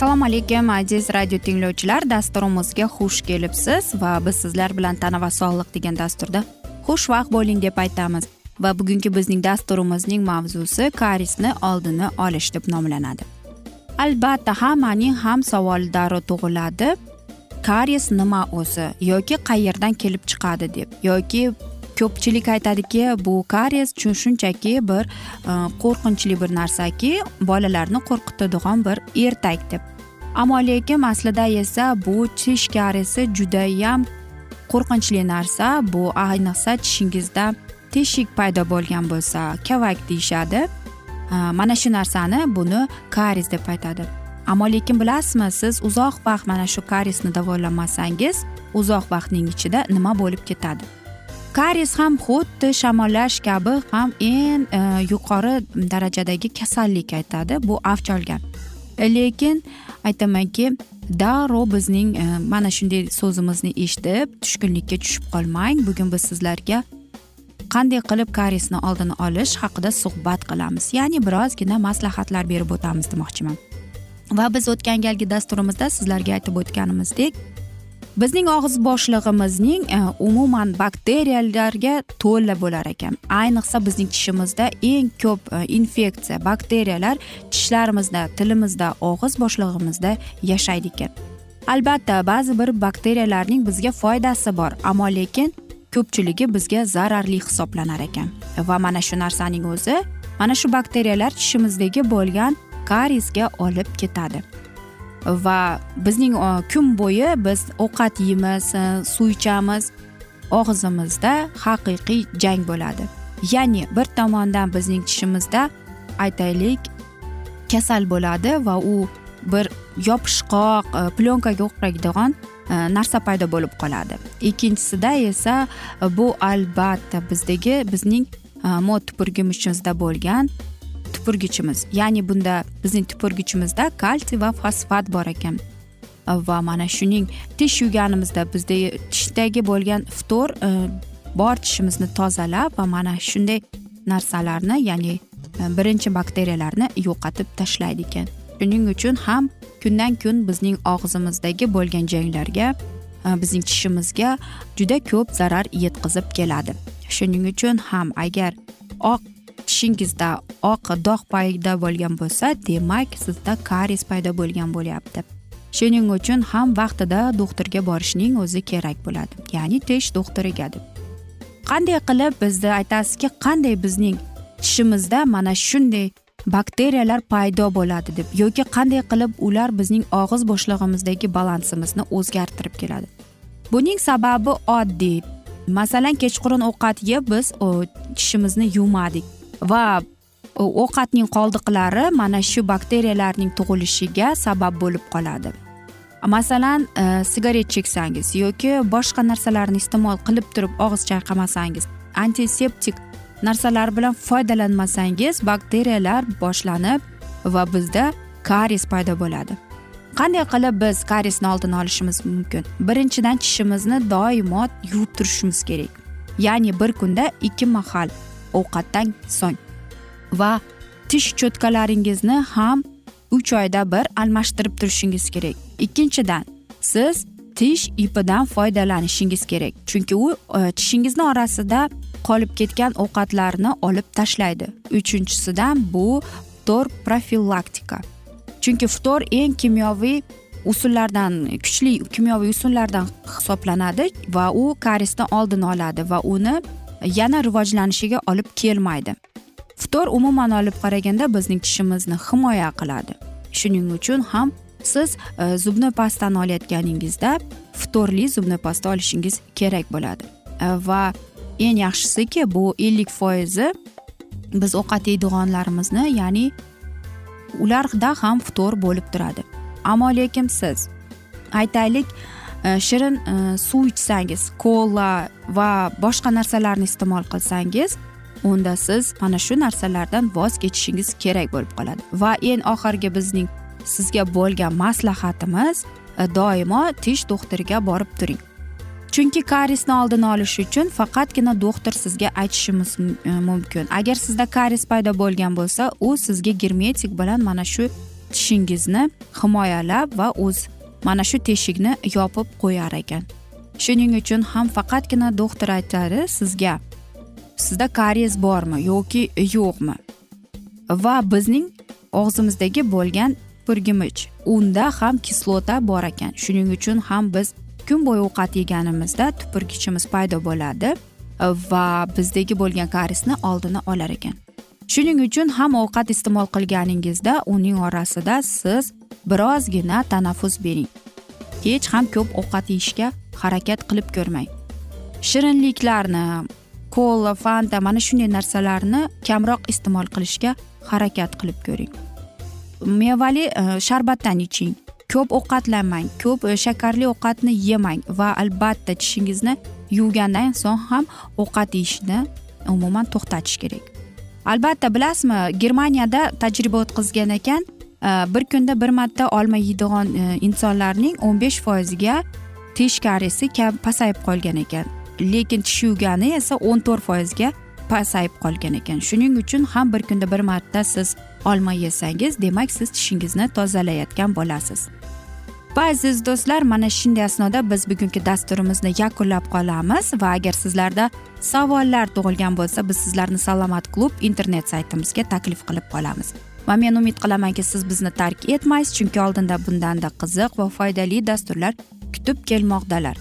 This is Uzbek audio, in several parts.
assalomu alaykum aziz radio tinglovchilar. Dasturimizga xush kelibsiz va biz sizlar bilan tana va sog'liq degan dasturda xushvaqt bo'ling deb aytamiz. Va bugungi bizning dasturimizning mavzusi karisni oldini olish deb nomlanadi. Albatta hammaning ham savoli darrov tug'iladi. Karies nima o'zi yoki qayerdan kelib chiqadi deb yoki ko'pchilik aytadiki bu karies shunchaki bir e, qo'rqinchli bir narsaki bolalarni qo'rqitadigan bir ertak deb. Ammo lekin aslida esa bu tish kariesi judayam qo'rqinchli narsa. Bu ayniqsa tishingizda teshik paydo bo'lgan bo'lsa kavak deyishadi. Mana shu narsani buni karis deb aytadi. Ammo lekin bilasizmi siz uzoq vaqt mana shu karisni davolamasangiz uzoq vaqtning ichida nima bo'lib ketadi? Karies ham xuddi shamollash kabi ham eng e, yuqori darajadagi kasallik aytadi. Bu avj olgan lekin aytamanki darrov bizning e, mana shunday so'zimizni eshitib tushkunlikka tushib qolmang. Bugun biz sizlarga qanday qilib kariesni oldini olish haqida suhbat qilamiz. Ya'ni birozgina maslahatlar berib o'tamiz demoqchiman. Va biz o'tgan galgi dasturimizda sizlarga aytib o'tganimizdek bizning og'iz bo'shlig'imizning e, umuman bakteriyalarga to'la bo'lar ekan. Ayniqsa bizning tishimizda eng ko'p e, infeksiya bakteriyalar tishlarimizda tilimizda og'iz bo'shlig'imizda yashaydi ekan. Albatta ba'zi bir bakteriyalarning bizga foydasi bor ammo lekin ko'pchiligi bizga zararli hisoblanar ekan. Va mana shu narsaning o'zi mana shu bakteriyalar tishimizdagi bo'lgan kariesga olib ketadi. Va bizning uh, kun bo'yi biz ovqat yeymiz uh, suv ichamiz. Og'zimizda haqiqiy jang bo'ladi. Ya'ni bir tomondan bizning tishimizda aytaylik kasal bo'ladi va u bir yopishqoq uh, plyonkaga o'xshaydigan narsa paydo bo'lib qoladi. Ikkinchisida esa bu albatta bizdagi bizning e, mod tupurgimizda bo'lgan tupurgichimiz. Ya'ni bunda bizning tupurgichimizda kalsiy va fosfat bor ekan. Va mana shuning tish yuvganimizda bizda tishdagi bo'lgan ftor e, bor tishimizni tozalab va mana shunday narsalarni ya'ni e, birinchi bakteriyalarni yo'qotib tashlaydi ekan. Shuning uchun ham kundan kun bizning og'zimizdagi bo'lgan janglarga e, bizning tishimizga juda ko'p zarar yetkazib keladi. Shuning uchun ham agar oq tishingizda oq dog' paydo bo'lgan bo'lsa demak sizda karies paydo bo'lgan bo'lyapti. Shuning uchun ham vaqtida doktorga borishning o'zi kerak bo'ladi ya'ni tish doktoriga deb. Qanday qilib bizni aytasizki qanday bizning tishimizda mana shunday bakteriyalar paydo bo'ladi deb yoki qanday qilib ular bizning og'iz bo'shlig'imizdagi balansimizni o'zgartirib keladi? Buning sababi oddiy. Masalan kechqurun ovqat yeb biz tishimizni yuvmadik va e, ovqatning qoldiqlari mana shu bakteriyalarning tug'ilishiga sabab bo'lib qoladi. Masalan e, sigaret cheksangiz yoki boshqa narsalarni iste'mol qilib turib og'iz chayqamasangiz antiseptik narsalar bilan foydalanmasangiz bakteriyalar boshlanib va bizda karies paydo bo'ladi. Qanday qilib biz kariesni oldini olishimiz mumkin? Birinchidan tishimizni doimo yuvib turishimiz kerak. Ya'ni bir kunda ikki mahal ovqatdan so'ng. Va tish cho'tkalaringizni ham uch oyda bir almashtirib turishingiz kerak. Ikkinchidan siz tish ipidan foydalanishingiz kerak. Chunki u e, tishingizni orasida qolib ketgan ovqatlarni olib tashlaydi. Uchinchisidan bu ftor profilaktika. Chunki ftor eng kimyoviy usullardan kuchli kimyoviy usullardan hisoblanadi va u karisni oldini oladi va uni yana rivojlanishiga olib kelmaydi. Ftor umuman olib qaraganda bizning tishimizni himoya qiladi. Shuning uchun ham siz e, zubni pastani olayotganingizda ftorli zubni pasta olishingiz kerak bo'ladi. E, va eng yaxshisiki bu ellik foizi biz ovqat yeydiganlarimizni ya'ni ularda ham ftor bo'lib turadi. Ammo lekin siz aytaylik Э, shirin э, suv ichsangiz kola va boshqa narsalarni iste'mol qilsangiz unda siz mana shu narsalardan voz kechishingiz kerak bo'lib qoladi. Va eng oxirgi bizning sizga bo'lgan maslahatimiz e, doimo tish doktoriga borib turing. Chunki karisni oldini olish uchun faqatgina doktor sizga aytishimiz e, mumkin. Agar sizda karis paydo bo'lgan bo'lsa u sizga germetik bilan mana shu tishingizni himoyalab va o'z mana shu teshikni yopib qo'yar ekan. Shuning uchun ham faqatgina doktor aytadi sizga sizda karies bormi yoki yo'qmi? Va bizning og'zimizdagi bo'lgan purgimich unda ham kislota bor ekan. Shuning uchun ham biz kun bo'yi ovqat yeganimizda tupurgichimiz paydo bo'ladi va bizdagi bo'lgan karisni oldini olar ekan. Shuning uchun ham ovqat iste'mol qilganingizda uning orasida siz birozgina tanaffus bering. Hech ham ko'p ovqat yeyishga harakat qilib ko'rmang. Shirinliklarni kola fanta mana shunday narsalarni kamroq iste'mol qilishga harakat qilib ko'ring. Mevali e, sharbatdan iching. Ko'p ovqatlanmang ko'p e, shakarli ovqatni yemang va albatta tishingizni yuvgandan so'ng ham ovqat yeyishni umuman to'xtatish kerak. Albatta bilasizmi germaniyada tajriba o'tkazgan ekan Э, bir kunda bir marta olma yeydigan e, insonlarning o'n besh foiziga tish kam pasayib qolgan ekan. Lekin tish yuvgani esa o'n to'rt foizga pasayib qolgan ekan. Shuning uchun ham bir kunda bir marta siz olma yesangiz demak siz tishingizni tozalayotgan bo'lasiz. Va aziz do'stlar mana shunday asnoda biz bugungi dasturimizni yakunlab qolamiz va agar sizlarda savollar tug'ilgan bo'lsa biz sizlarni salomat klub internet saytimizga taklif qilib qolamiz. Va men umid qilamanki siz bizni tark etmaysiz chunki oldinda bundanda qiziq va foydali dasturlar kutib kelmoqdalar.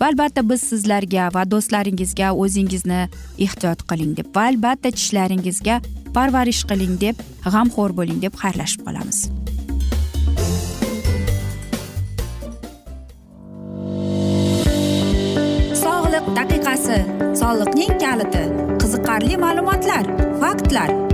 Va albatta biz sizlarga va do'stlaringizga o'zingizni ehtiyot qiling deb va albatta tishlaringizga parvarish qiling deb g'amxo'r bo'ling deb xayrlashib qolamiz. Sog'liq daqiqasi. Soliqning kaliti. Qiziqarli ma'lumotlar faktlar.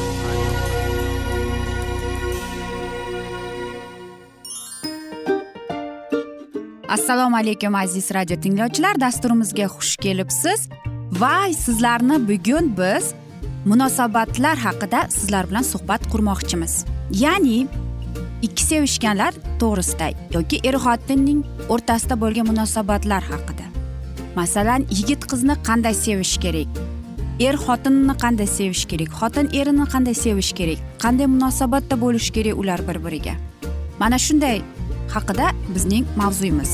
assalomu alaykum aziz radio tinglovchilar. Dasturimizga xush kelibsiz. Va sizlarni bugun biz munosabatlar haqida sizlar bilan suhbat qurmoqchimiz. Ya'ni ikki sevishganlar to'g'risida yoki er xotinning o'rtasida bo'lgan munosabatlar haqida. Masalan yigit qizni qanday sevish kerak? Er xotinni qanday sevish kerak? Xotin erini qanday sevish kerak? Qanday munosabatda bo'lish kerak ular bir biriga mana shunday haqida bizning mavzuyimiz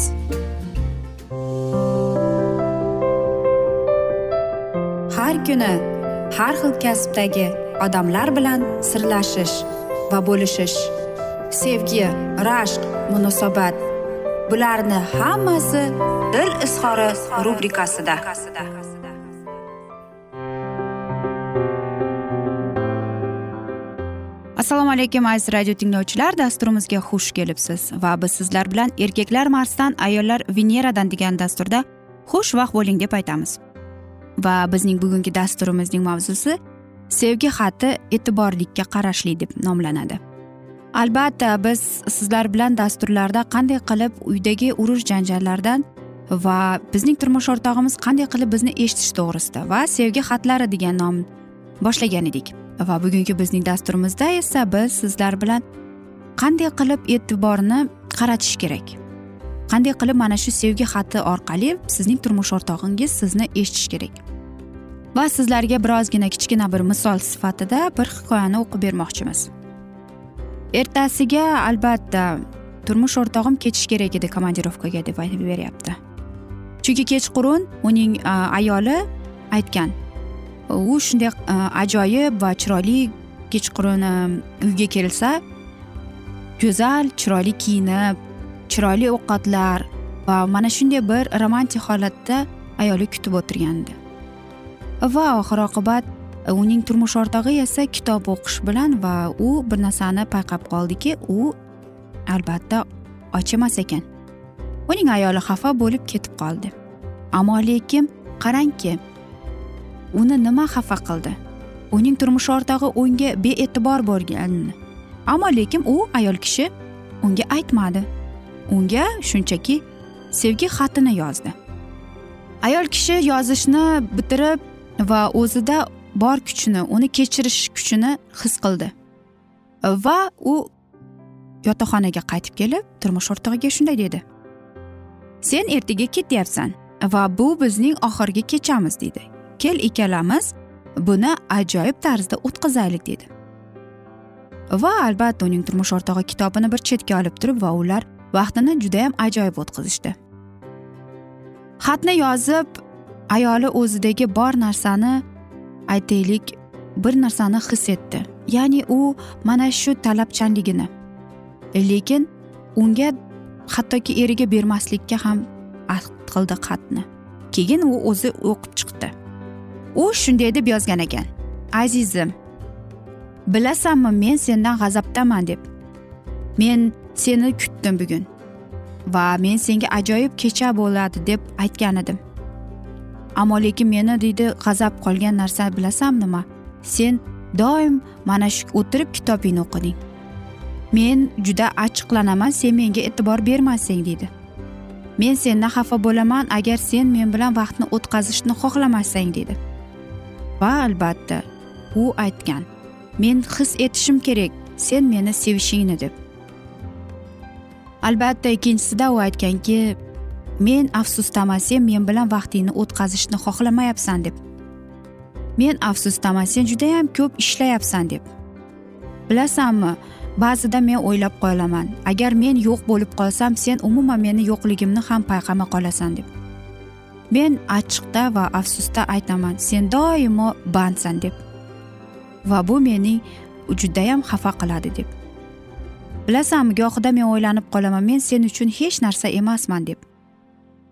har kuni har xil kasbdagi odamlar bilan sirlashish va bo'lishish sevgi rashq munosabat bularni hammasi dil izhori rubrikasida. Assalomu alaykum aziz radio tinglovchilar. Dasturimizga xush kelibsiz. Va biz sizlar bilan erkaklar marsdan ayollar veneradan degan dasturda xushvaqt bo'ling deb aytamiz. Va bizning bugungi dasturimizning mavzusi sevgi xati e'tiborlikka qarashli deb nomlanadi. Albatta biz sizlar bilan dasturlarda qanday qilib uydagi urush janjallardan va bizning turmush o'rtog'imiz qanday qilib bizni eshitish to'g'risida va sevgi xatlari degan nom boshlagan edik. Va bugungi bizning dasturimizda esa biz sizlar bilan qanday qilib e'tiborni qaratish kerak? Qanday qilib mana shu sevgi xati orqali sizning turmush o'rtog'ingiz sizni eshitishi kerak? Va sizlarga birozgina kichkina bir misol sifatida bir hikoyani o'qib bermoqchimiz. Ertasiga albatta turmush o'rtog'im ketishi kerak edi komandirovkaga deb aytib beryapti. Chunki kechqurun uning ayoli aytgan u shunday e, ajoyib va chiroyli kechqurun e, uyga kelsa go'zal chiroyli kiyinib chiroyli ovqatlar va mana shunday bir romantik holatda ayoli kutib o'tirgandi. Va oxir oqibat e, uning turmush o'rtog'i esa kitob o'qish bilan va u bir narsani payqab qoldiki u albatta och emas ekan. Uning ayoli xafa bo'lib ketib qoldi. Ammo lekin qarangki uni nima xafa qildi? Uning turmush o'rtog'i unga bee'tibor bo'lganini. Ammo lekin u ayol kishi unga aytmadi. Unga shunchaki sevgi xatini yozdi. Ayol kishi yozishni bitirib va o'zida bor kuchini uni kechirish kuchini his qildi. Va u yotoqxonaga qaytib kelib turmush o'rtog'iga shunday dedi. Sen ertaga ketyapsan va bu bizning oxirgi kechamiz deydi kel ikkalamiz buni ajoyib tarzda o'tkazaylik dedi. Va albatta uning turmush o'rtog'i kitobini bir chetga olib turib va ular vaqtini judayam ajoyib o'tkazishdi. Xatni yozib ayoli o'zidagi bor narsani aytaylik bir narsani his etdi. Ya'ni u mana shu talabchanligini lekin unga hattoki eriga bermaslikka ham ahd qildi xatni. Keyin u o'zi o'qib chiqdi. U shunday deb yozgan ekan. Azizim bilasanmi men sendan g'azabdaman deb. Men seni kutdim bugun va men senga ajoyib kecha bo'ladi deb aytgan edim. Ammo lekin meni deydi g'azab qolgan narsa bilasanmi nima sen doim mana shu o'tirib kitobingni o'qiding. Men juda achchiqlanaman sen menga e'tibor bermasang deydi. Men sendan xafa bo'laman agar sen men bilan vaqtni o'tkazishni xohlamasang dedi va albatta u aytgan. Men his etishim kerak sen meni sevishingni deb. Albatta ikkinchisida u aytganki men afsusdaman sen men bilan vaqtingni o'tkazishni xohlamayapsan deb. Men afsusdaman sen judayam ko'p ishlayapsan deb. Bilasanmi ba'zida men o'ylab qolaman agar men yo'q bo'lib qolsam sen umuman meni yo'qligimni ham payqamay qolasan deb. Men achchiqda va afsusda aytaman sen doimo bandsan deb. Va bu meni judayam xafa qiladi deb. Bilasanmi gohida men o'ylanib qolaman men sen uchun hech narsa emasman deb.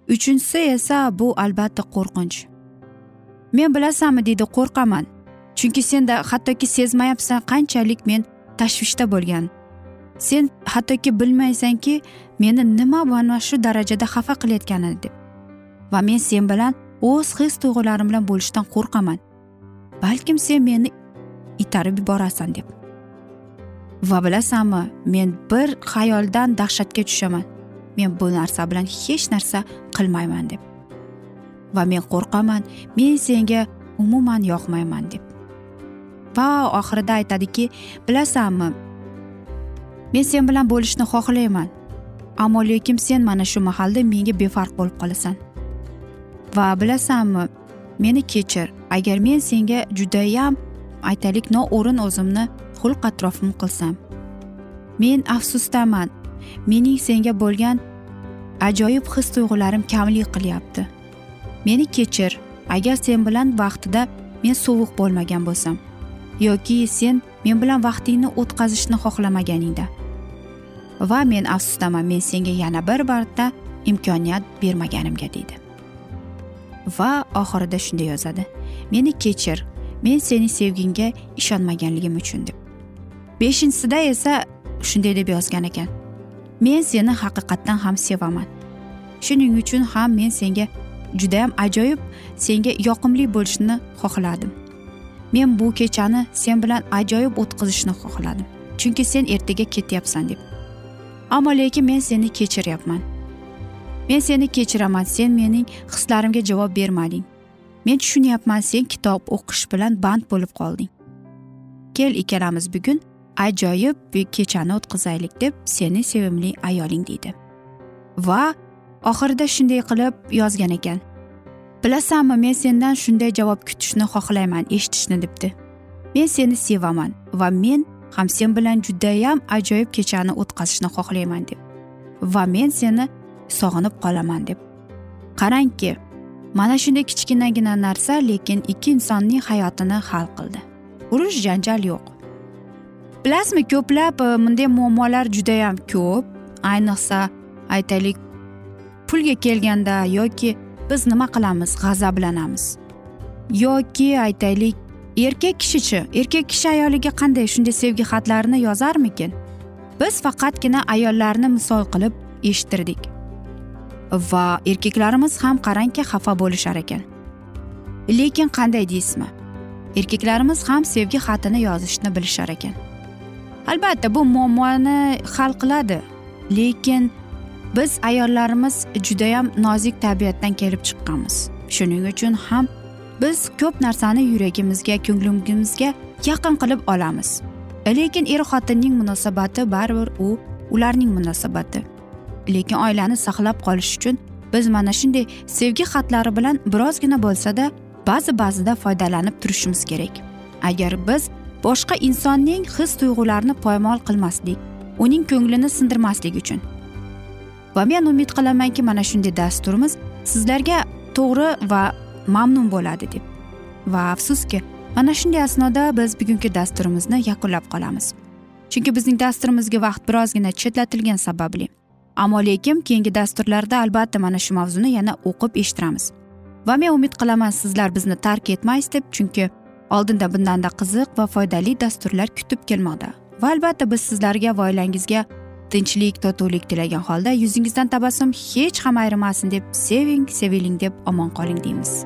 Uchinchisi esa bu albatta qo'rqinch. Men bilasanmi deydi qo'rqaman. Chunki senda hattoki sezmayapsan qanchalik men tashvishda bo'lgan. Sen hattoki bilmaysanki meni nima mana shu darajada xafa qilayotganini deb. Va men sen bilan o'z his tuyg'ularim bilan bo'lishdan qo'rqaman. Balkim sen meni itarib yuborasan deb. Va bilasanmi men bir xayoldan dahshatga tushaman. Men bu narsa bilan hech narsa qilmayman deb. Va men qo'rqaman men senga umuman yoqmayman deb. Va oxirida aytadiki bilasanmi men sen bilan bo'lishni xohlayman. Ammo lekin sen mana shu mahalda menga befarq bo'lib qolasan. Va bilasanmi meni kechir. Agar men senga judayam aytaylik noo'rin o'zimni xulq atrofim qilsam. Men afsusdaman mening senga bo'lgan ajoyib his tuyg'ularim kamlik qilyapti. Meni kechir agar sen bilan vaqtida men sovuq bo'lmagan bo'lsam yoki sen men bilan vaqtingni o'tkazishni xohlamaganingda. Va men afsusdaman men senga yana bir marta imkoniyat bermaganimga deydi. Va oxirida shunday yozadi. Meni kechir men seni sevgingga ishonmaganligim uchun deb. Beshinchisida esa shunday deb yozgan ekan. Men seni haqiqatdan ham sevaman. Shuning uchun ham men senga judayam ajoyib senga yoqimli bo'lishni xohladim. Men bu kechani sen bilan ajoyib o'tkazishni xohladim. Chunki sen ertaga ketyapsan deb. Ammo lekin men seni kechiryapman. Men seni kechiraman sen mening hislarimga javob bermading men tushunyapman sen kitob o'qish bilan band bo'lib qolding. Kel ikkalamiz bugun ajoyib kechani o'tkazaylik deb seni sevimli ayoling deydi. Va oxirida shunday qilib yozgan ekan. Bilasanmi men sendan shunday javob kutishni xohlayman eshitishni debdi. Men seni sevaman va men ham sen bilan judayam ajoyib kechani o'tkazishni xohlayman deb. Va men seni sog'inib qolaman deb. Qarangki mana shunday kichkinagina narsa lekin ikki insonning hayotini hal qildi. Urush janjal yo'q. Bilasizmi ko'plab e, bunday muammolar judayam ko'p. Ayniqsa aytaylik pulga kelganda yoki biz nima qilamiz g'azablanamiz. Yoki aytaylik erkak kishichi erkak kishi ayoliga qanday shunday sevgi xatlarini yozarmikin? Biz faqatgina ayollarni misol qilib eshittirdik. Va erkaklarimiz ham qarangki xafa bo'lishar ekan. Lekin qanday deysizmi? Erkaklarimiz ham sevgi xatini yozishni bilishar ekan. Albatta bu muammoni hal qiladi. Lekin biz ayollarimiz judayam nozik tabiatdan kelib chiqqanmiz. Shuning uchun ham biz ko'p narsani yuragimizga ko'nglimizga yaqin qilib olamiz. Lekin er xotinning munosabati baribir u ularning munosabati. Lekin oilani saqlab qolish uchun biz mana shunday sevgi xatlari bilan birozgina bo'lsada ba'zi ba'zida foydalanib turishimiz kerak. Agar biz boshqa insonning his tuyg'ularini poymol qilmaslik uning ko'nglini sindirmaslik uchun. Va men umid qilamanki mana shunday dasturimiz sizlarga to'g'ri va mamnun bo'ladi deb. Va afsuski mana shunday asnoda biz bugungi dasturimizni yakunlab qolamiz. Chunki bizning dasturimizga vaqt birozgina chetlatilgani sababli. Ammo lekin keyingi dasturlarda albatta mana shu mavzuni yana o'qib eshittiramiz. Va men umid qilaman sizlar bizni tark etmaysiz deb chunki oldinda bundanda qiziq va foydali dasturlar kutib kelmoqda. Va albatta biz sizlarga va oilangizga tinchlik totuvlik tilagan holda yuzingizdan tabassum hech ham ayrimasin deb seving seviling deb omon qoling deymiz.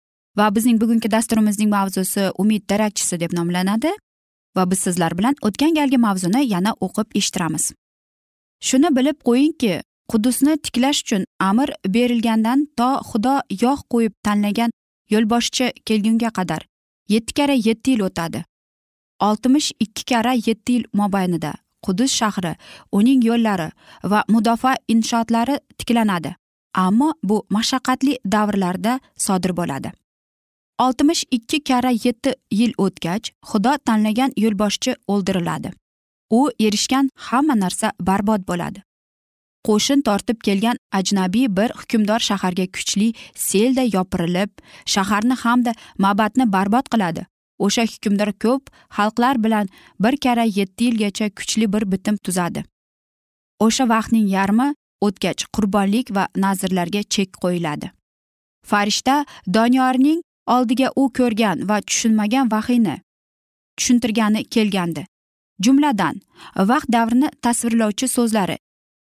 Va bizning bugungi dasturimizning mavzusi umid darakchisi deb nomlanadi va biz sizlar bilan o'tgan galgi mavzuni yana o'qib eshittiramiz. Shuni bilib qo'yingki qudusni tiklash uchun amr berilgandan to xudo yog' qo'yib tanlagan yo'lboshchi kelgunga qadar yetti karra yetti yil o'tadi. Oltmish ikki karra yetti yil mobaynida qudus shahri uning yo'llari va mudofaa inshootlari tiklanadi ammo bu mashaqqatli davrlarda sodir bo'ladi. Oltmish ikki karra yetti yil o'tgach xudo tanlagan yo'lboshchi o'ldiriladi. U erishgan hamma narsa barbod bo'ladi. Qo'shin tortib kelgan ajnabiy bir hukmdor shaharga kuchli selday yopirilib shaharni hamda mabadni barbod qiladi. O'sha hukmdor ko'p xalqlar bilan bir karra yetti yilgacha kuchli bir bitim tuzadi. O'sha vaqtning yarmi o'tgach qurbonlik va nazrlarga chek qo'yiladi. Farishta doniyorning oldiga u ko'rgan va tushunmagan vahiyni tushuntirgani kelgandi. Jumladan vaqt davrini tasvirlovchi so'zlari.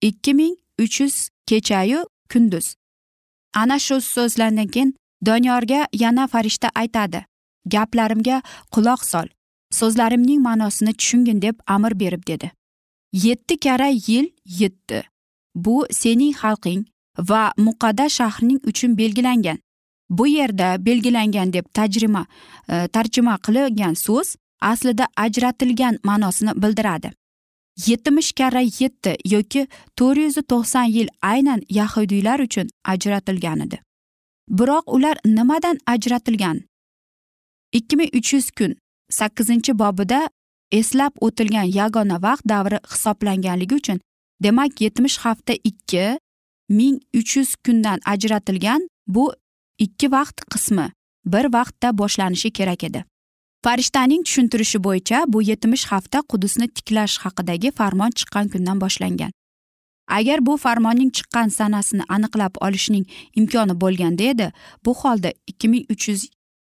Ikki ming uch yuz kechayu kunduz. Ana shu so'zlardan keyin doniyorga yana farishta aytadi. Gaplarimga quloq sol so'zlarimning ma'nosini tushungin deb amr berib dedi. Yetti karra yil yetdi. Bu sening xalqing va muqaddas shahring uchun belgilangan. Bu yerda belgilangan deb tajrima e, tarjima qilingan so'z aslida ajratilgan ma'nosini bildiradi. Yetmish karra yetti yoki to'rt yuz to'qson yil aynan yahudiylar uchun ajratilgan edi biroq ular nimadan ajratilgan? Ikki ming uch yuz kun sakkizinchi bobida eslab o'tilgan yagona vaqt davri hisoblanganligi uchun demak yetmish hafta ikki ming uch yuz kundan ajratilgan bu ikki vaqt qismi bir vaqtda boshlanishi kerak edi. Farishtaning tushuntirishi bo'yicha bu yetmish hafta qudusni tiklash haqidagi farmon chiqqan kundan boshlangan. Agar bu farmonning chiqqan sanasini aniqlab olishning imkoni bo'lganda edi bu holda ikki ming uch yuz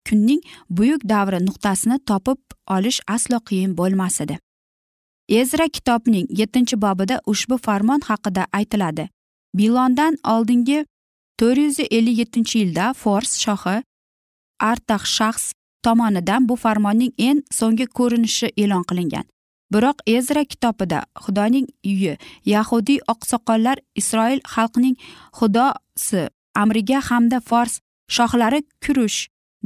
kunning buyuk davri nuqtasini topib olish aslo qiyin bo'lmas edi. Ezra kitobning yettinchi bobida ushbu farmon haqida aytiladi. Bilondan oldingi to'rt yuz ellik yettinchi yilda fors shohi artax shaxs tomonidan bu farmonning eng so'nggi ko'rinishi e'lon qilingan. Biroq ezra kitobida xudoning uyi yahudiy oqsoqollar isroil xalqining xudosi amriga hamda fors shohlari kurush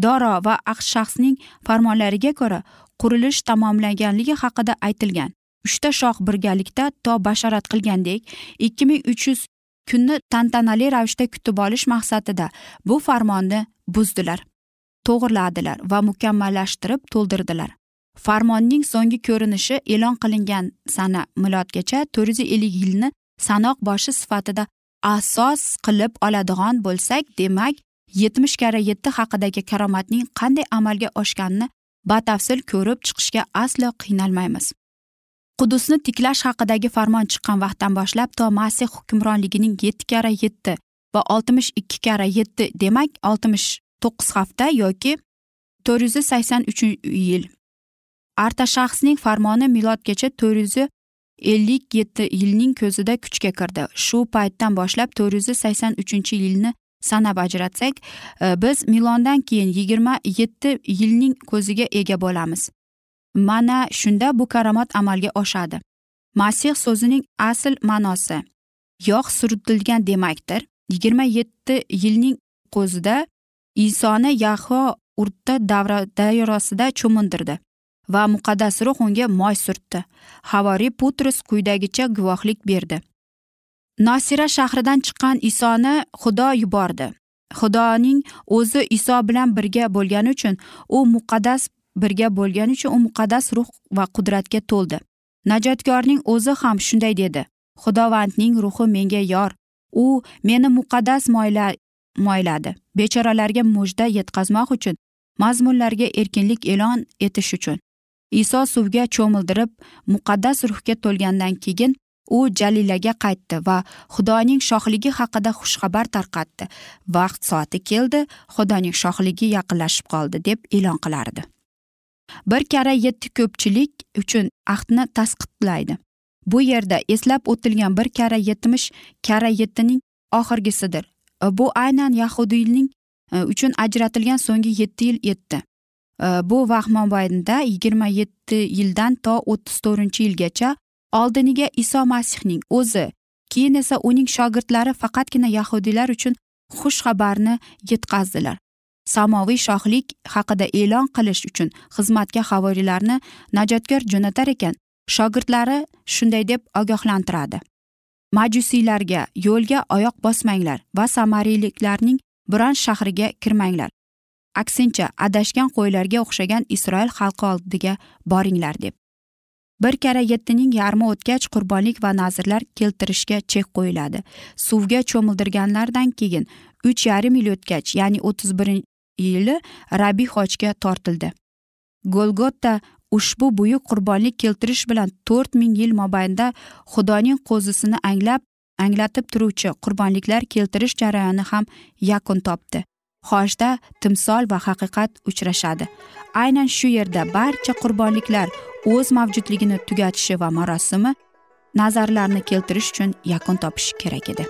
doro va aqsh shaxsning farmonlariga ko'ra qurilish tamomlanganligi haqida aytilgan. Uchta shoh birgalikda to bashorat qilgandek ikki ming uch yuz kunni tantanali ravishda kutib olish maqsadida bu farmonni buzdilar to'g'irladilar va mukammallashtirib to'ldirdilar. Farmonning so'nggi ko'rinishi e'lon qilingan sana milodgacha to'rt yuz ellik yilni sanoq boshi sifatida asos qilib oladigan bo'lsak demak yetmish karra yetti haqidagi karomatning qanday amalga oshganini batafsil ko'rib chiqishga aslo qiynalmaymiz. Qudusni tiklash haqidagi farmon chiqqan vaqtdan boshlab to masih hukmronligining yetti karra yetti va oltmish ikki karra yetti demak oltmish to'qqiz hafta yoki to'rt yuz sakson uchinchi yil. Artashaxsning farmoni milodgacha to'rt yuz ellik yetti yilning ko'zida kuchga kirdi. Shu paytdan boshlab to'rt yuz sakson uchinchi yilni sanab ajratsak e, biz milondan keyin yigirma yetti yilning ko'ziga ega bo'lamiz. Mana shunda bu karomat amalga oshadi. Masih so'zining asl ma'nosi yog' surtilgan demakdir. Yigirma yetti yilning ko'zida isoni yaho urtda davra dayrosida cho'mindirdi va muqaddas ruh unga moy surtdi. Havoriy putrus quyidagicha guvohlik berdi. Nosira shahridan chiqqan isoni xudo yubordi. Xudoning o'zi iso bilan birga bo'lgani uchun u muqaddas birga bo'lgani uchun u muqaddas ruh va qudratga to'ldi. Najotkorning o'zi ham shunday dedi. Xudovandning ruhi menga yor. U meni muqaddas moyla moyladi. Bechoralarga mujda yetkazmoq uchun mazmunlarga erkinlik e'lon etish uchun. Iso suvga cho'mildirib muqaddas ruhga to'lgandan keyin u jalilaga qaytdi va xudoning shohligi haqida xushxabar tarqatdi. Vaqt soati keldi xudoning shohligi yaqinlashib qoldi deb e'lon qilardi. Bir karra yetti ko'pchilik uchun ahdni tasdiqlaydi bu yerda eslab o'tilgan bir karra yetmish karra yettining oxirgisidir. Bu aynan yahudiyning e, uchun ajratilgan so'nggi yetti yil etdi e, bu vaqt mobaynida yigirma yetti yildan to o'ttiz to'rtinchi yilgacha oldiniga iso masihning o'zi keyin esa uning shogirdlari faqatgina yahudiylar uchun xush xabarni yetkazdilar. Samoviy shohlik haqida e'lon qilish uchun xizmatga havoriylarni najotkor jo'natar ekan. Shogirdlari shunday deb ogohlantiradi. Majusiylarga yo'lga oyoq bosmanglar va samariyliklarning biron shahriga kirmanglar. Aksincha adashgan qo'ylarga o'xshagan isroil xalqi oldiga boringlar deb. Bir karra yettining yarmi o'tgach qurbonlik va nazrlar keltirishga chek qo'yiladi. Suvga cho'mildirganlardan keyin uch yarim yil o'tgach ya'ni o'ttiz birinchi yili rabiy hojga tortildi. Golgota ushbu buyuk qurbonlik keltirish bilan to'rt ming yil mobaynida xudoning qo'zisini anglab anglatib turuvchi qurbonliklar keltirish jarayoni ham yakun topdi. Hojda timsol va haqiqat uchrashadi. Aynan shu yerda barcha qurbonliklar o'z mavjudligini tugatishi va marosimi nazarlarni keltirish uchun yakun topishi kerak edi.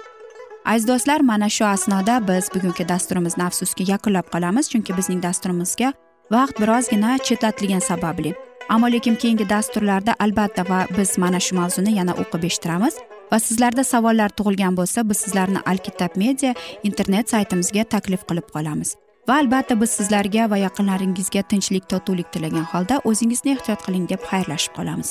Aziz do'stlar mana shu asnoda biz bugungi dasturimizni afsuski yakunlab qolamiz chunki bizning dasturimizga vaqt birozgina chetlatilgani sababli. Ammo lekin keyingi dasturlarda albatta va biz mana shu mavzuni yana o'qib eshittiramiz va sizlarda savollar tug'ilgan bo'lsa biz sizlarni alkitab media internet saytimizga taklif qilib qolamiz. Va albatta biz sizlarga va yaqinlaringizga tinchlik totuvlik tilagan holda o'zingizni ehtiyot qiling deb xayrlashib qolamiz.